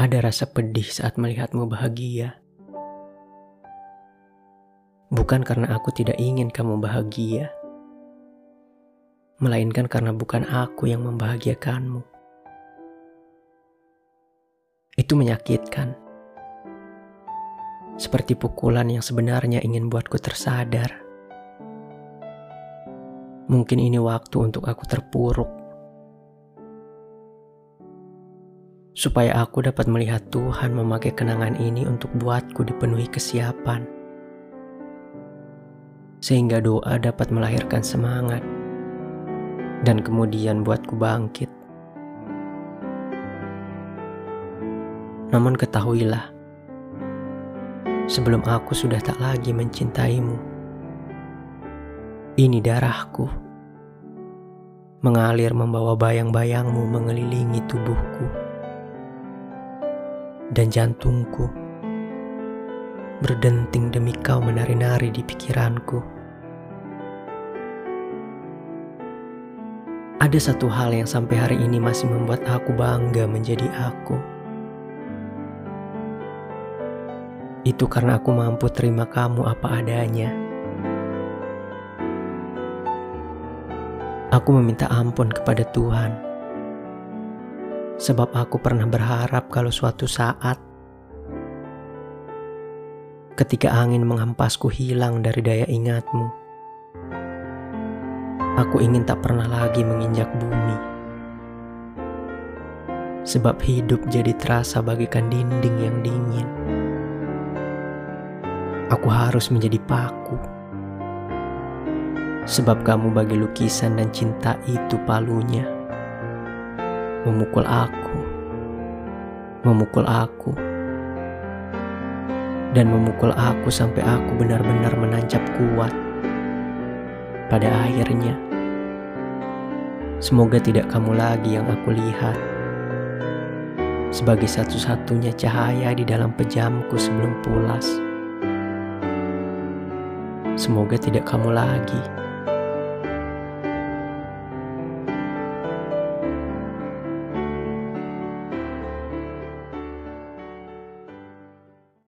Ada rasa pedih saat melihatmu bahagia. Bukan karena aku tidak ingin kamu bahagia, melainkan karena bukan aku yang membahagiakanmu. Itu menyakitkan, seperti pukulan yang sebenarnya ingin buatku tersadar. Mungkin ini waktu untuk aku terpuruk supaya aku dapat melihat Tuhan memakai kenangan ini untuk buatku dipenuhi kesiapan, sehingga doa dapat melahirkan semangat dan kemudian buatku bangkit. Namun, ketahuilah, sebelum aku sudah tak lagi mencintaimu, ini darahku mengalir membawa bayang-bayangmu mengelilingi tubuhku dan jantungku berdenting demi kau menari-nari di pikiranku. Ada satu hal yang sampai hari ini masih membuat aku bangga menjadi aku. Itu karena aku mampu terima kamu apa adanya. Aku meminta ampun kepada Tuhan sebab aku pernah berharap kalau suatu saat ketika angin menghempasku hilang dari daya ingatmu, aku ingin tak pernah lagi menginjak bumi. Sebab hidup jadi terasa bagikan dinding yang dingin. Aku harus menjadi paku. Sebab kamu bagi lukisan dan cinta itu palunya memukul aku, memukul aku, dan memukul aku sampai aku benar-benar menancap kuat. Pada akhirnya, semoga tidak kamu lagi yang aku lihat sebagai satu-satunya cahaya di dalam pejamku sebelum pulas. Semoga tidak kamu lagi